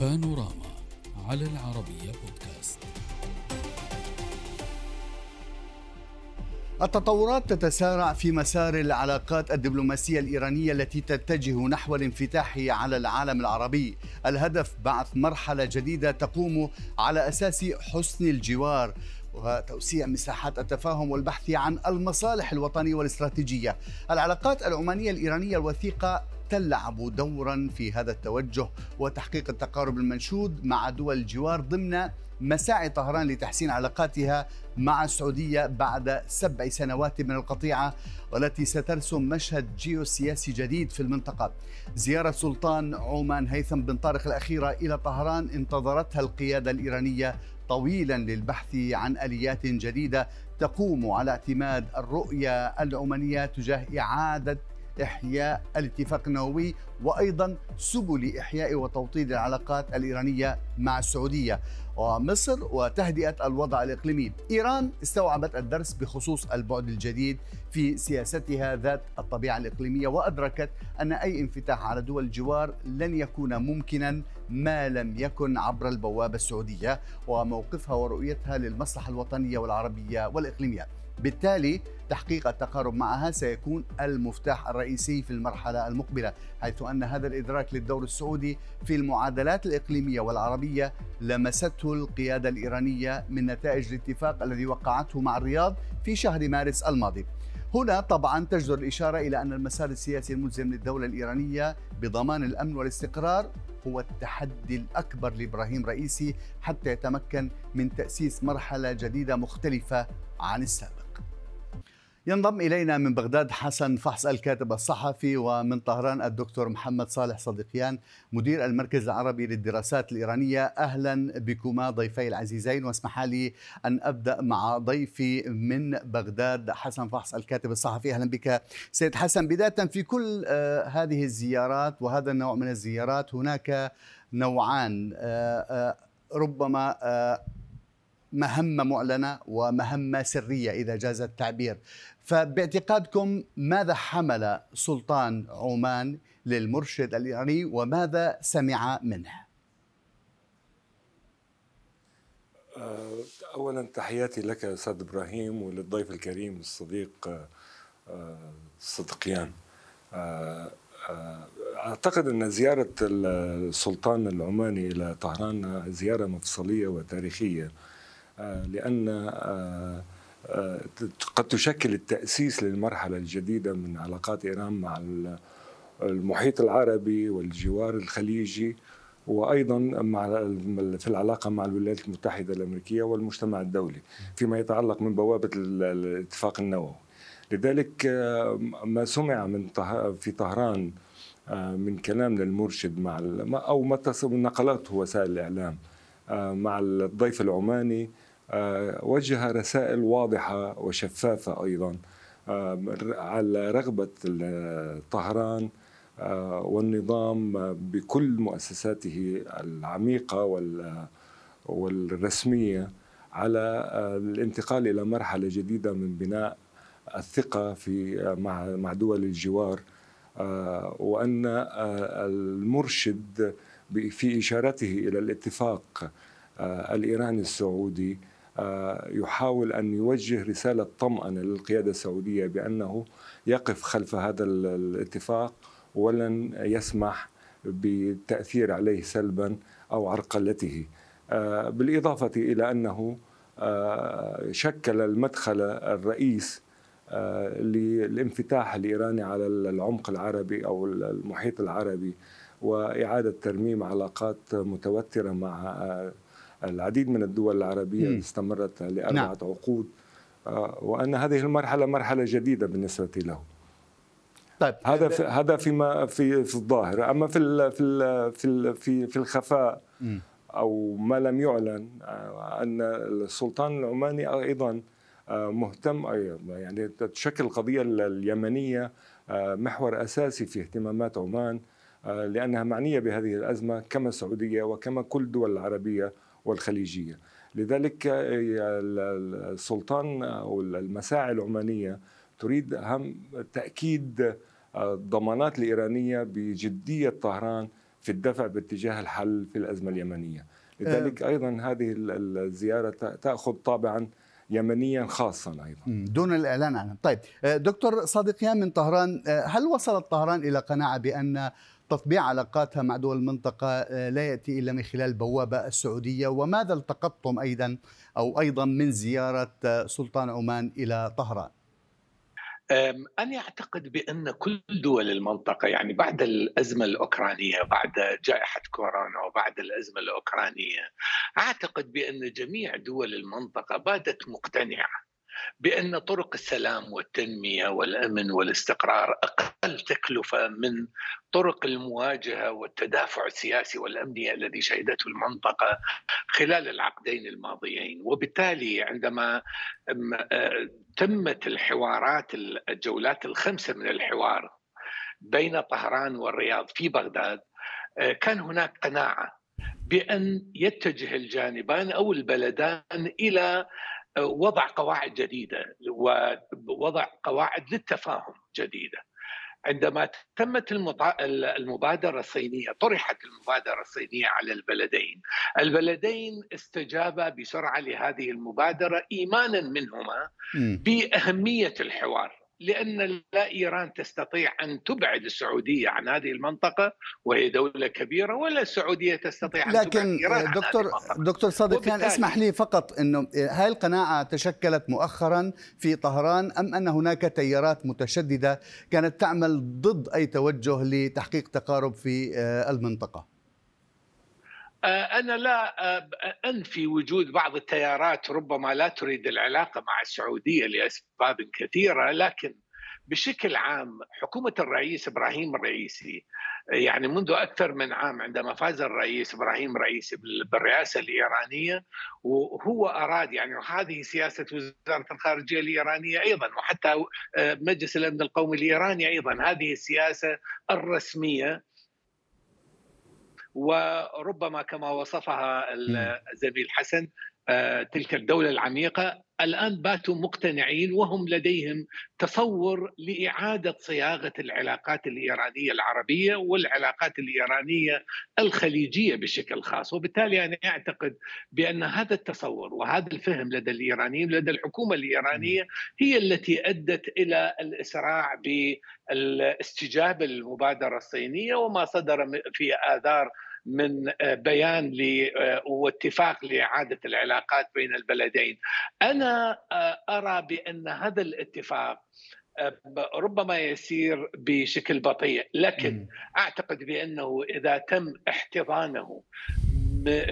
بانوراما على العربية بودكاست. التطورات تتسارع في مسار العلاقات الدبلوماسية الإيرانية التي تتجه نحو الانفتاح على العالم العربي. الهدف بعث مرحلة جديدة تقوم على أساس حسن الجوار. وتوسيع مساحات التفاهم والبحث عن المصالح الوطنية والاستراتيجية. العلاقات العمانية الإيرانية الوثيقة تلعب دورا في هذا التوجه وتحقيق التقارب المنشود مع دول الجوار ضمن مساعي طهران لتحسين علاقاتها مع السعودية بعد سبع سنوات من القطيعة والتي سترسم مشهد جيوسياسي جديد في المنطقة. زيارة سلطان عمان هيثم بن طارق الأخيرة إلى طهران انتظرتها القيادة الإيرانية طويلا للبحث عن آليات جديدة تقوم على اعتماد الرؤية العمانية تجاه إعادة إحياء الاتفاق النووي وأيضا سبل إحياء وتوطيد العلاقات الإيرانية مع السعودية. ومصر وتهدئة الوضع الإقليمي. إيران استوعبت الدرس بخصوص البعد الجديد في سياستها ذات الطبيعة الإقليمية وأدركت أن أي انفتاح على دول الجوار لن يكون ممكنا ما لم يكن عبر البوابة السعودية وموقفها ورؤيتها للمصلحة الوطنية والعربية والإقليمية. بالتالي تحقيق التقارب معها سيكون المفتاح الرئيسي في المرحلة المقبلة حيث أن هذا الإدراك للدور السعودي في المعادلات الإقليمية والعربية لمسته القيادة الإيرانية من نتائج الاتفاق الذي وقعته مع الرياض في شهر مارس الماضي. هنا طبعا تجدر الإشارة إلى أن المسار السياسي الملزم للدولة الإيرانية بضمان الأمن والاستقرار هو التحدي الأكبر لإبراهيم رئيسي حتى يتمكن من تأسيس مرحلة جديدة مختلفة عن السابق. ينضم إلينا من بغداد حسن فحص الكاتب الصحفي ومن طهران الدكتور محمد صالح صديقيان مدير المركز العربي للدراسات الإيرانية. أهلا بكما ضيفي العزيزين واسمح لي أن أبدأ مع ضيفي من بغداد حسن فحص الكاتب الصحفي. أهلا بك سيد حسن. بداية في كل آه، هذه الزيارات وهذا النوع من الزيارات هناك نوعان آه، آه، ربما مهمة معلنة ومهمة سرية إذا جاز التعبير. فباعتقادكم ماذا حمل سلطان عمان للمرشد الإيراني وماذا سمع منه؟ آه، اولا تحياتي لك أستاذ إبراهيم وللضيف الكريم الصديق آه، صدقيان. آه، أعتقد أن زيارة السلطان العماني إلى طهران زيارة مفصلية وتاريخية. لأن قد تشكل التأسيس للمرحلة الجديدة من علاقات إيران مع المحيط العربي والجوار الخليجي وأيضا مع في العلاقة مع الولايات المتحدة الأمريكية والمجتمع الدولي فيما يتعلق من بوابة الاتفاق النووي. لذلك ما سمع من في طهران من كلام للمرشد مع أو ما نقلته وسائل الإعلام مع الضيف العماني آه، وجه رسائل واضحة وشفافة أيضا آه، على رغبة طهران آه، والنظام بكل مؤسساته العميقة والرسمية على الانتقال إلى مرحلة جديدة من بناء الثقة في مع دول الجوار وأن المرشد في إشارته إلى الاتفاق الإيراني السعودي آه، يحاول أن يوجه رسالة طمأنة للقيادة السعودية بأنه يقف خلف هذا الاتفاق ولن يسمح بالتأثير عليه سلبا أو عرقلته. آه، بالإضافة إلى أنه آه، شكل المدخل الرئيس للانفتاح الإيراني على العمق العربي أو المحيط العربي وإعادة ترميم علاقات متوترة مع العديد من الدول العربية م. استمرت لأربعة نعم. عقود آه، وأن هذه المرحلة مرحلة جديدة بالنسبة له طيب هذا في هذا فيما في في الظاهر أما في ال في ال في ال في في الخفاء م. أو ما لم يعلن آه، أن السلطان العماني أيضا آه، مهتم يعني تشكل القضية اليمنية محور أساسي في اهتمامات عمان لأنها معنية بهذه الأزمة كما السعودية وكما كل الدول العربية والخليجية. لذلك السلطان أو المساعي العمانية تريد أهم تأكيد الضمانات الإيرانية بجدية طهران في الدفع باتجاه الحل في الأزمة اليمنية. لذلك أيضا هذه الزيارة تأخذ طابعا يمنيا خاصا أيضا. دون الإعلان عنها. طيب دكتور صادقيان من طهران هل وصلت طهران إلى قناعة بأن تطبيع علاقاتها مع دول المنطقة لا يأتي إلا من خلال البوابة السعودية. وماذا التقطتم أيضا أو أيضا من زيارة سلطان عمان إلى طهران؟ أنا أعتقد بأن كل دول المنطقة يعني بعد الأزمة الأوكرانية بعد جائحة كورونا وبعد الأزمة الأوكرانية أعتقد بأن جميع دول المنطقة باتت مقتنعة بأن طرق السلام والتنمية والأمن والاستقرار أقل تكلفة من طرق المواجهة والتدافع السياسي والامني الذي شهدته المنطقة خلال العقدين الماضيين، وبالتالي عندما تمت الحوارات الجولات الخمسة من الحوار بين طهران والرياض في بغداد كان هناك قناعة بأن يتجه الجانبان أو البلدان إلى وضع قواعد جديدة ووضع قواعد للتفاهم جديدة. عندما تمت المبادرة الصينية طرحت المبادرة الصينية على البلدين البلدين استجابا بسرعة لهذه المبادرة إيمانا منهما بأهمية الحوار. لأن لا إيران تستطيع أن تبعد السعودية عن هذه المنطقة وهي دولة كبيرة ولا السعودية تستطيع أن لكن تبعد ايران دكتور عن دكتور صادق كان اسمح لي فقط إنه هاي القناعة تشكلت مؤخرا في طهران أم أن هناك تيارات متشددة كانت تعمل ضد أي توجه لتحقيق تقارب في آه، آه، أنا لا آه، انفي وجود بعض التيارات ربما لا تريد العلاقة مع السعودية لأسباب كثيرة لكن بشكل عام حكومة الرئيس إبراهيم الرئيسي يعني منذ أكثر من عام عندما فاز الرئيس إبراهيم الرئيسي بالرئاسة الإيرانية وهو أراد يعني وهذه سياسة وزارة الخارجية الإيرانية أيضا وحتى آه، مجلس الأمن القومي الإيراني أيضا هذه السياسة الرسمية وربما كما وصفها الزميل حسن آه، تلك الدولة العميقة الآن باتوا مقتنعين وهم لديهم تصور لإعادة صياغة العلاقات الإيرانية العربية والعلاقات الإيرانية الخليجية بشكل خاص. وبالتالي أنا أعتقد بأن هذا التصور وهذا الفهم لدى الإيرانيين لدى الحكومة الإيرانية هي التي أدت إلى الإسراع بالإستجابة للمبادرة الصينية وما صدر في آذار من آه، بيان آه، واتفاق لإعادة العلاقات بين البلدين. أنا آه، أرى بأن هذا الاتفاق ربما يسير بشكل بطيء لكن أعتقد بأنه إذا تم احتضانه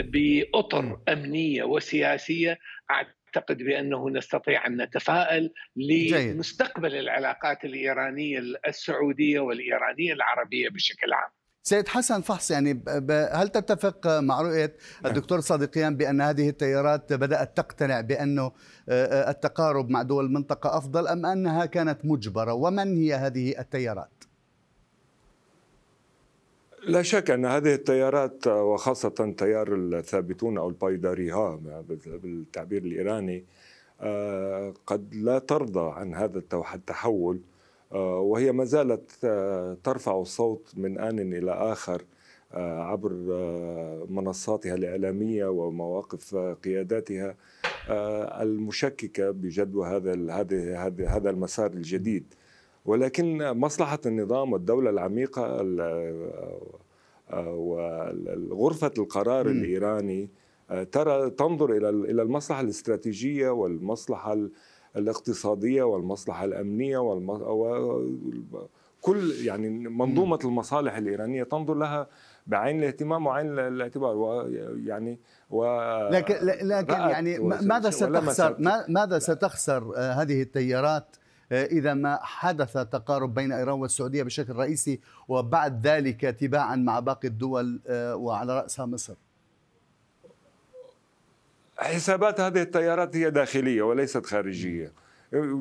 بأطر أمنية وسياسية أعتقد بأنه نستطيع أن نتفائل لمستقبل العلاقات الإيرانية السعودية والإيرانية العربية بشكل عام. سيد حسن فحص يعني هل تتفق مع رؤية نعم. الدكتور صادقيان بأن هذه التيارات بدأت تقتنع بأنه آه، آه، التقارب مع دول المنطقة أفضل أم أنها كانت مجبرة ومن هي هذه التيارات؟ لا شك أن هذه التيارات وخاصة تيار الثابتون أو البايداريها بالتعبير الإيراني آه، قد لا ترضى عن هذا التحول وهي ما زالت آه، ترفع الصوت من آن إلى آخر آه، عبر منصاتها الإعلامية ومواقف قياداتها المشككة بجدوى هذا هذا هذا المسار الجديد. ولكن مصلحة النظام والدولة العميقة وغرفة القرار الإيراني ترى تنظر إلى إلى المصلحة الاستراتيجية والمصلحة الاقتصادية والمصلحة الأمنية والمصلحة كل يعني منظومة المصالح الإيرانية تنظر لها بعين الاهتمام وعين الاعتبار ويعني و لكن لكن يعني ماذا ستخسر ماذا ستخسر آه، هذه التيارات آه، إذا ما حدث تقارب بين إيران والسعودية بشكل رئيسي وبعد ذلك تباعا مع باقي الدول آه، وعلى راسها مصر؟ حسابات هذه التيارات هي داخلية وليست خارجية.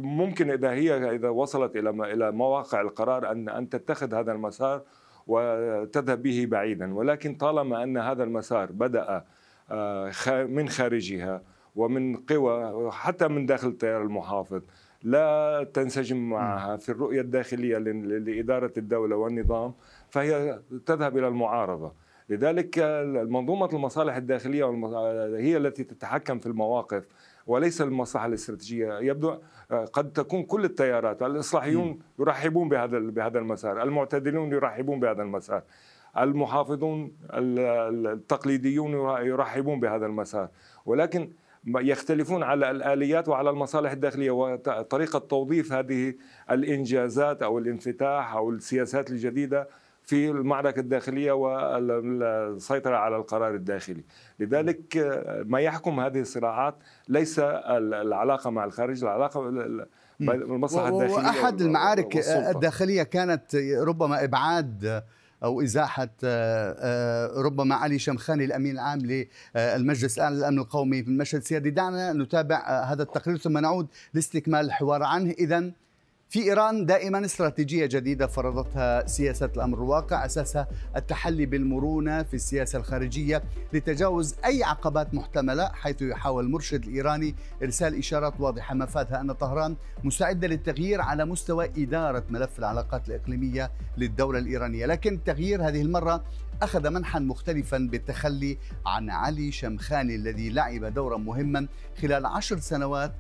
ممكن إذا هي إذا وصلت إلى إلى مواقع القرار ان أن تتخذ هذا المسار وتذهب به بعيدا. ولكن طالما أن هذا المسار بدأ آه، من خارجها ومن قوى حتى من داخل التيار المحافظ لا تنسجم معها في الرؤية الداخلية لإدارة الدولة والنظام فهي تذهب إلى المعارضة. لذلك منظومة المصالح الداخلية هي التي تتحكم في المواقف وليس المصلحة الاستراتيجية. يبدو قد تكون كل التيارات الإصلاحيون يرحبون بهذا بهذا المسار المعتدلون يرحبون بهذا المسار المحافظون التقليديون يرحبون بهذا المسار. ولكن يختلفون على الآليات وعلى المصالح الداخلية وطريقة توظيف هذه الإنجازات أو الانفتاح أو السياسات الجديدة في المعركة الداخلية والسيطرة على القرار الداخلي. لذلك ما يحكم هذه الصراعات ليس العلاقة مع الخارج العلاقة المصلحة الداخلية وأحد المعارك الداخلية كانت ربما إبعاد أو إزاحة آه، آه، ربما علي شمخاني الأمين العام للمجلس للأمن القومي في المشهد. السيادي دعنا نتابع آه، هذا التقرير ثم نعود لاستكمال الحوار عنه. اذا في إيران دائما استراتيجية جديدة فرضتها سياسة الأمر الواقع أساسها التحلي بالمرونة في السياسة الخارجية لتجاوز أي عقبات محتملة حيث يحاول المرشد الإيراني إرسال إشارات واضحة مفادها أن طهران مستعدة للتغيير على مستوى إدارة ملف العلاقات الإقليمية للدولة الإيرانية. لكن التغيير هذه المرة أخذ منحا مختلفا بالتخلي عن علي شمخاني الذي لعب دورا مهما خلال عشر سنوات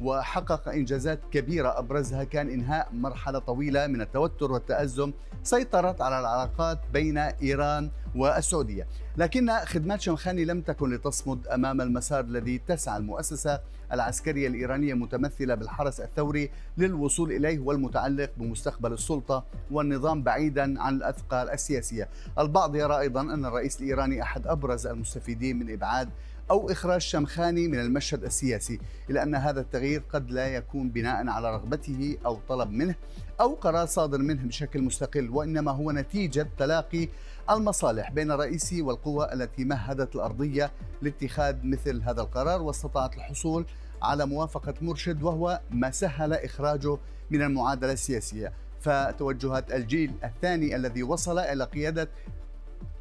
وحقق إنجازات كبيرة أبرزها كان إنهاء مرحلة طويلة من التوتر والتأزم سيطرت على العلاقات بين إيران والسعودية، لكن خدمات شمخاني لم تكن لتصمد أمام المسار الذي تسعى المؤسسة العسكرية الإيرانية متمثله بالحرس الثوري للوصول إليه والمتعلق بمستقبل السلطة والنظام بعيدا عن الأثقال السياسية. البعض يرى أيضا أن الرئيس الإيراني أحد أبرز المستفيدين من إبعاد أو إخراج شمخاني من المشهد السياسي إلا أن هذا التغيير قد لا يكون بناء على رغبته أو طلب منه أو قرار صادر منه بشكل مستقل وإنما هو نتيجة تلاقي المصالح بين الرئيسي والقوى التي مهدت الأرضية لاتخاذ مثل هذا القرار واستطاعت الحصول على موافقة مرشد وهو ما سهل إخراجه من المعادلة السياسية. فتوجهات الجيل الثاني الذي وصل إلى قيادة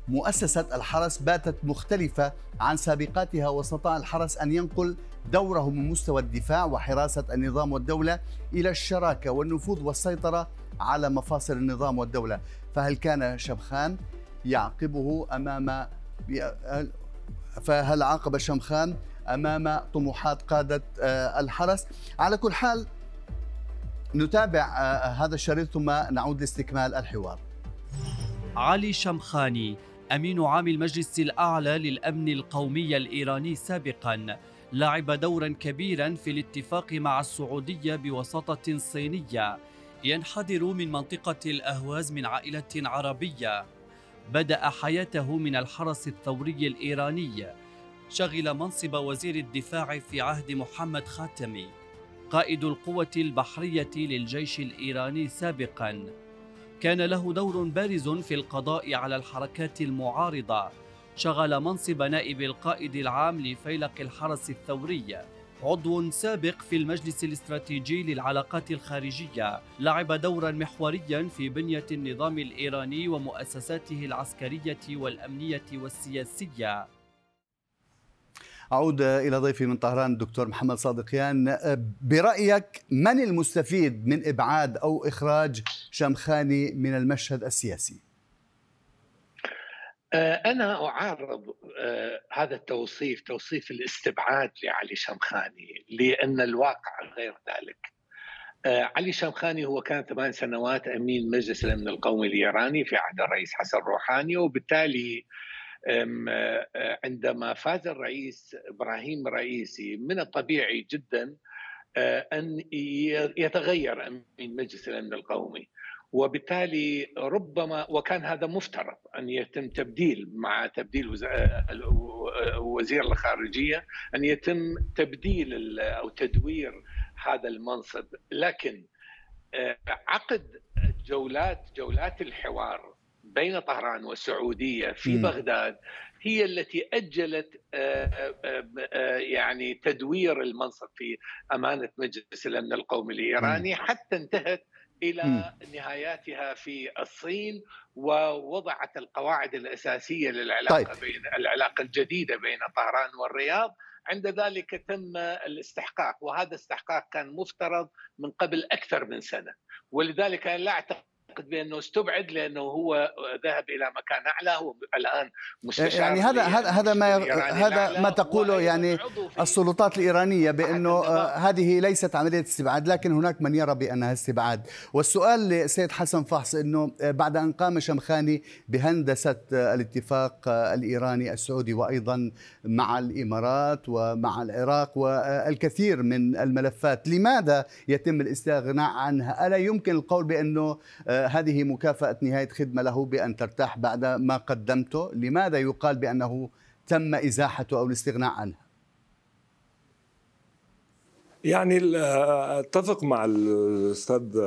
مؤسسة الحرس باتت مختلفة عن سابقاتها واستطاع الحرس أن ينقل دوره من مستوى الدفاع وحراسة النظام والدولة إلى الشراكة والنفوذ والسيطرة على مفاصل النظام والدولة. فهل كان شمخان يعقبه أمام فهل عاقب شمخان أمام طموحات قادة آه، الحرس؟ على كل حال نتابع آه، هذا الشريط ثم نعود لاستكمال الحوار. علي شمخاني أمين عام المجلس الأعلى للأمن القومي الإيراني سابقا. لعب دورا كبيرا في الاتفاق مع السعودية بوساطة صينية. ينحدر من منطقة الأهواز من عائلة عربية. بدأ حياته من الحرس الثوري الإيراني. شغل منصب وزير الدفاع في عهد محمد خاتمي. قائد القوة البحرية للجيش الإيراني سابقاً. كان له دور بارز في القضاء على الحركات المعارضة. شغل منصب نائب القائد العام لفيلق الحرس الثوري. عضو سابق في المجلس الاستراتيجي للعلاقات الخارجية. لعب دورا محوريا في بنية النظام الإيراني ومؤسساته العسكرية والأمنية والسياسية. أعود إلى ضيفي من طهران الدكتور محمد صادقيان برأيك من المستفيد من إبعاد أو إخراج شمخاني من المشهد السياسي؟ آه، أنا أعارض آه، هذا التوصيف توصيف الاستبعاد لعلي شمخاني لأن الواقع غير ذلك آه، علي شمخاني هو كان ثمان سنوات أمين مجلس الأمن القومي الإيراني في عهد الرئيس حسن روحاني وبالتالي عندما فاز الرئيس إبراهيم رئيسي من الطبيعي جدا آه، أن يتغير امين مجلس الأمن القومي. وبالتالي ربما وكان هذا مفترض أن يتم تبديل مع تبديل آه، وزير الخارجية أن يتم تبديل أو تدوير هذا المنصب. لكن عقد جولات جولات الحوار بين طهران والسعودية في م. بغداد هي التي أجلت آه، آه، آه، يعني تدوير المنصب في أمانة مجلس الأمن القومي الإيراني حتى انتهت إلى م. نهاياتها في الصين ووضعت القواعد الأساسية للعلاقة طيب. بين العلاقة الجديدة بين طهران والرياض عند ذلك تم الاستحقاق وهذا استحقاق كان مفترض من قبل أكثر من سنة ولذلك لا أعتقد أعتقد بأنه استبعد لأنه هو ذهب إلى مكان أعلى هو الآن مستشار يعني هذا هذا هذا ما هذا ما تقوله يعني السلطات الإيرانية بأنه آه، هذه ليست عملية استبعاد لكن هناك من يرى بأنها استبعاد. والسؤال لسيد حسن فحص إنه آه، بعد أن قام شمخاني بهندسة آه، الاتفاق الإيراني السعودي وأيضا مع الإمارات ومع العراق والكثير من الملفات لماذا يتم الاستغناء عنها؟ ألا يمكن القول بأنه هذه مكافأة نهاية خدمة له بأن ترتاح بعد ما قدمته. لماذا يقال بأنه تم إزاحته أو الاستغناء عنها؟ يعني أتفق مع الأستاذ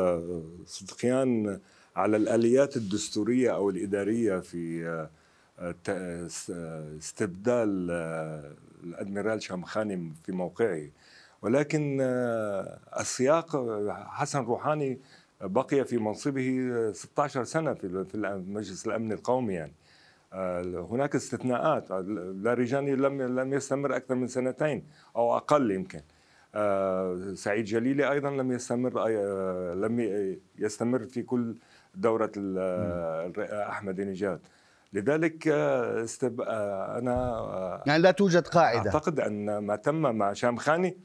صدقيان على الآليات الدستورية أو الإدارية في استبدال الأدميرال شامخاني في موقعه. ولكن السياق حسن روحاني بقي في منصبه 16 سنة في في مجلس الأمن القومي يعني. آه، هناك استثناءات. لاريجاني لم لم يستمر أكثر من سنتين أو أقل يمكن. آه، سعيد جليلي أيضا لم يستمر آه، لم يستمر في كل دورة أحمد نجاد. لذلك استب... أنا يعني لا توجد قاعدة. أعتقد أن ما تم مع شامخاني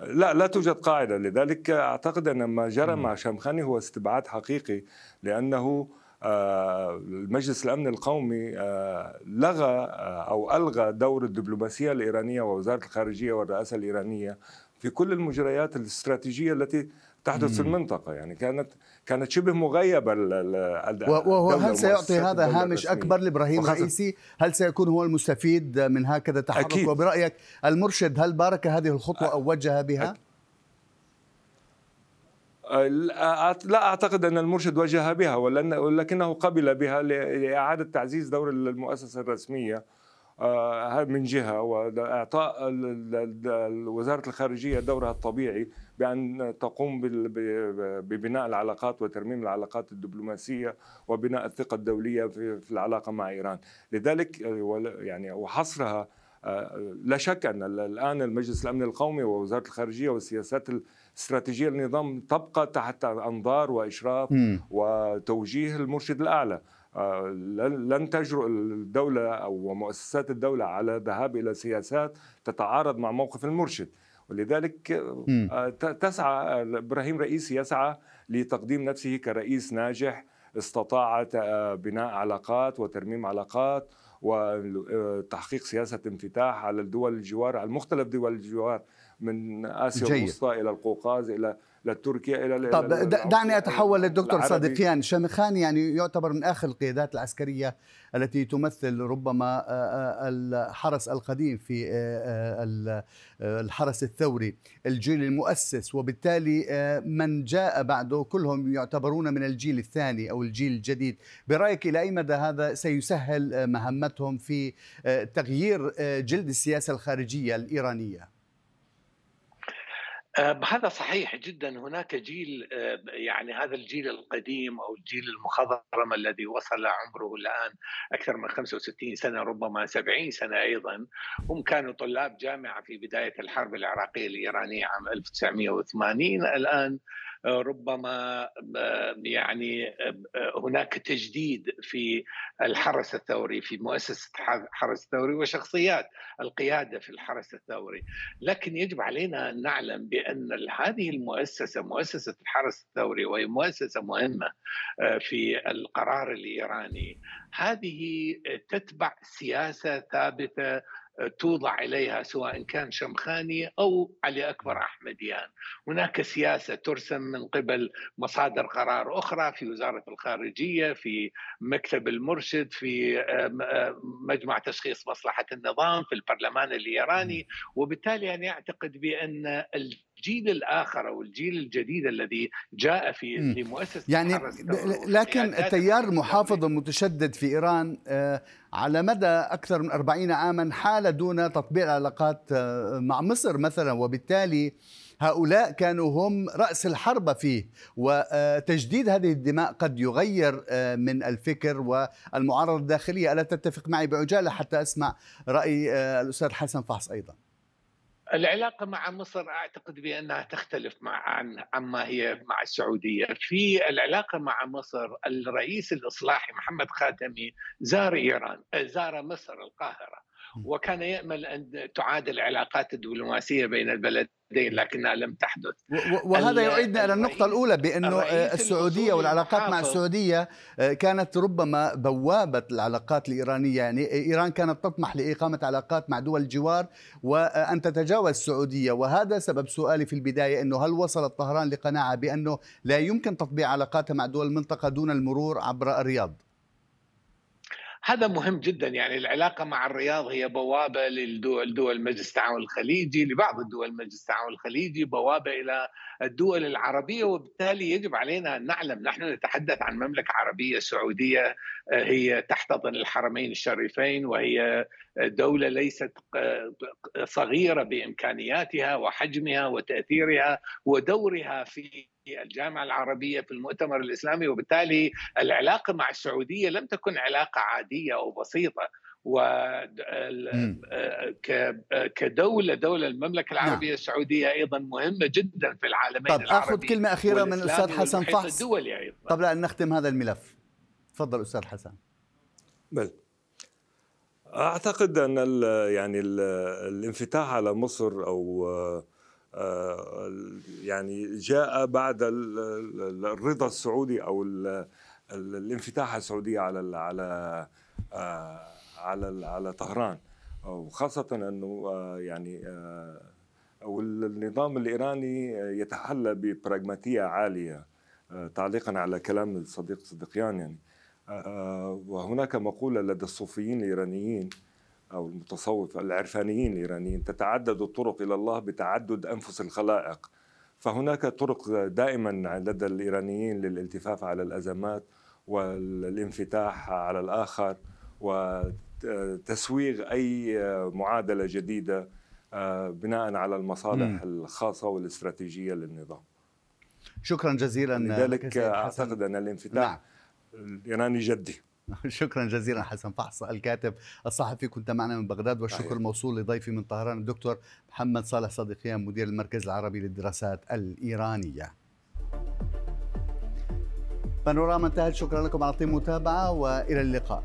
لا لا توجد قاعدة. لذلك أعتقد أن ما جرى مع شامخاني هو استبعاد حقيقي لأنه آه، المجلس الأمن القومي آه، لغى آه، أو ألغى دور الدبلوماسية الإيرانية ووزارة الخارجية والرئاسة الإيرانية في كل المجريات الاستراتيجية التي تحدث في المنطقة يعني كانت كانت شبه مغيبة وهو هل سيعطي هذا هامش أكبر لإبراهيم رئيسي؟ هل سيكون هو المستفيد من هكذا تحرك؟ أكيد. وبرأيك المرشد هل بارك هذه الخطوة أو وجه بها؟ لا أعتقد أن المرشد وجه بها ولكنه قبل بها لإعادة تعزيز دور المؤسسة الرسمية. من جهة وإعطاء وزارة الخارجية دورها الطبيعي بأن تقوم ببناء العلاقات وترميم العلاقات الدبلوماسية وبناء الثقة الدولية في العلاقة مع إيران، لذلك يعني وحصرها آه، لا شك أن الآن المجلس الامن القومي ووزارة الخارجية والسياسات الاستراتيجية للنظام تبقى تحت أنظار وإشراف وتوجيه المرشد الأعلى. آه، لن تجرؤ الدولة أو مؤسسات الدولة على الذهاب إلى سياسات تتعارض مع موقف المرشد. ولذلك آه، تسعى إبراهيم رئيسي يسعى لتقديم نفسه كرئيس ناجح استطاع آه، بناء علاقات وترميم علاقات وتحقيق سياسة انفتاح على الدول الجوار على مختلف دول الجوار من آسيا الوسطى إلى القوقاز إلى لتركيا إلى طب دعني أتحول للدكتور صادقيان شامخان يعني يعتبر من آخر القيادات العسكرية التي تمثل ربما آه، آه، الحرس القديم في آه، الحرس الثوري الجيل المؤسس. وبالتالي من جاء بعده كلهم يعتبرون من الجيل الثاني أو الجيل الجديد. برأيك إلى أي مدى هذا سيسهل مهمتهم في تغيير جلد السياسة الخارجية الإيرانية؟ هذا صحيح جدا. هناك جيل آه، يعني هذا الجيل القديم أو الجيل المخضرم الذي وصل عمره الآن أكثر من 65 سنة ربما 70 سنة أيضا. هم كانوا طلاب جامعة في بداية الحرب العراقية الإيرانية عام 1980 الآن ربما يعني هناك تجديد في الحرس الثوري في مؤسسة الحرس الثوري وشخصيات القيادة في الحرس الثوري، لكن يجب علينا أن نعلم بأن هذه المؤسسة مؤسسة الحرس الثوري وهي مؤسسة مهمة آه، في القرار الإيراني، هذه تتبع سياسة ثابتة توضع عليها سواء كان شمخاني أو علي أكبر أحمديان، هناك سياسة ترسم من قبل مصادر قرار أخرى في وزارة الخارجية، في مكتب المرشد، في مجمع تشخيص مصلحة النظام، في البرلمان الإيراني، وبالتالي أنا أعتقد بأن الجيل الآخر أو الجيل الجديد الذي جاء في لمؤسسه يعني لكن التيار المحافظ المتشدد في إيران آه، على مدى أكثر من 40 عاما حال دون تطبيق العلاقات آه، مع مصر مثلا. وبالتالي هؤلاء كانوا هم رأس الحرب فيه. وتجديد هذه الدماء قد يغير آه، من الفكر والمعارضة الداخلية. ألا تتفق معي بعجالة حتى أسمع رأي الأستاذ حسن فحص أيضا. العلاقة مع مصر أعتقد بأنها تختلف مع عن عما هي مع السعودية. في العلاقة مع مصر الرئيس الإصلاحي محمد خاتمي زار إيران زار مصر القاهرة. وكان يأمل أن تعاد العلاقات الدبلوماسية بين البلدين لكنها لم تحدث. وهذا يعيدنا إلى النقطة الأولى بأنه السعودية والعلاقات مع السعودية آه، كانت ربما بوابة العلاقات الإيرانية. يعني إيران كانت تطمح لإقامة علاقات مع دول الجوار وأن تتجاوز السعودية. وهذا سبب سؤالي في البداية إنه هل وصلت طهران لقناعة بأنه لا يمكن تطبيع علاقاتها مع دول المنطقة دون المرور عبر الرياض؟ هذا مهم جدا يعني العلاقة مع الرياض هي بوابة للدول دول مجلس التعاون الخليجي لبعض الدول مجلس التعاون الخليجي بوابة إلى الدول العربية وبالتالي يجب علينا أن نعلم نحن نتحدث عن مملكة عربية سعودية آه، هي تحتضن الحرمين الشريفين وهي دولة ليست صغيرة بإمكانياتها وحجمها وتأثيرها ودورها في الجامعة العربية في المؤتمر الإسلامي وبالتالي العلاقة مع السعودية لم تكن علاقة عادية أو بسيطة. و كدولة دولة المملكة نعم. العربية السعودية أيضا مهمة جدا في العالمين طب أخذ كلمة أخيرة من الأستاذ حسن فحص. قبل أن نختم هذا الملف. تفضل أستاذ حسن. بل. أعتقد أن ال يعني ال الانفتاح على مصر أو آه، يعني جاء بعد الرضا السعودي أو الانفتاح السعودي على على آه، على على طهران. وخاصة أنه آه، يعني والنظام الإيراني يتحلى ببراغماتية عالية تعليقا على كلام الصديق صديقيان يعني. وهناك مقولة لدى الصوفيين الإيرانيين أو المتصوفة العرفانيين الإيرانيين تتعدد الطرق إلى الله بتعدد أنفس الخلائق. فهناك طرق دائما لدى الإيرانيين للالتفاف على الأزمات والانفتاح على الآخر وتسويغ أي معادلة جديدة بناء على المصالح الخاصة والاستراتيجية للنظام. شكرا جزيلا لذلك أعتقد أن الانفتاح نعم. الإيراني جدي. شكرا جزيلا حسن فحص الكاتب الصحفي. كنت معنا من بغداد والشكر الموصول لضيفي من طهران الدكتور محمد صالح صديقيان مدير المركز العربي للدراسات الإيرانية. بانوراما انتهت. شكرا لكم على طيب المتابعة وإلى اللقاء.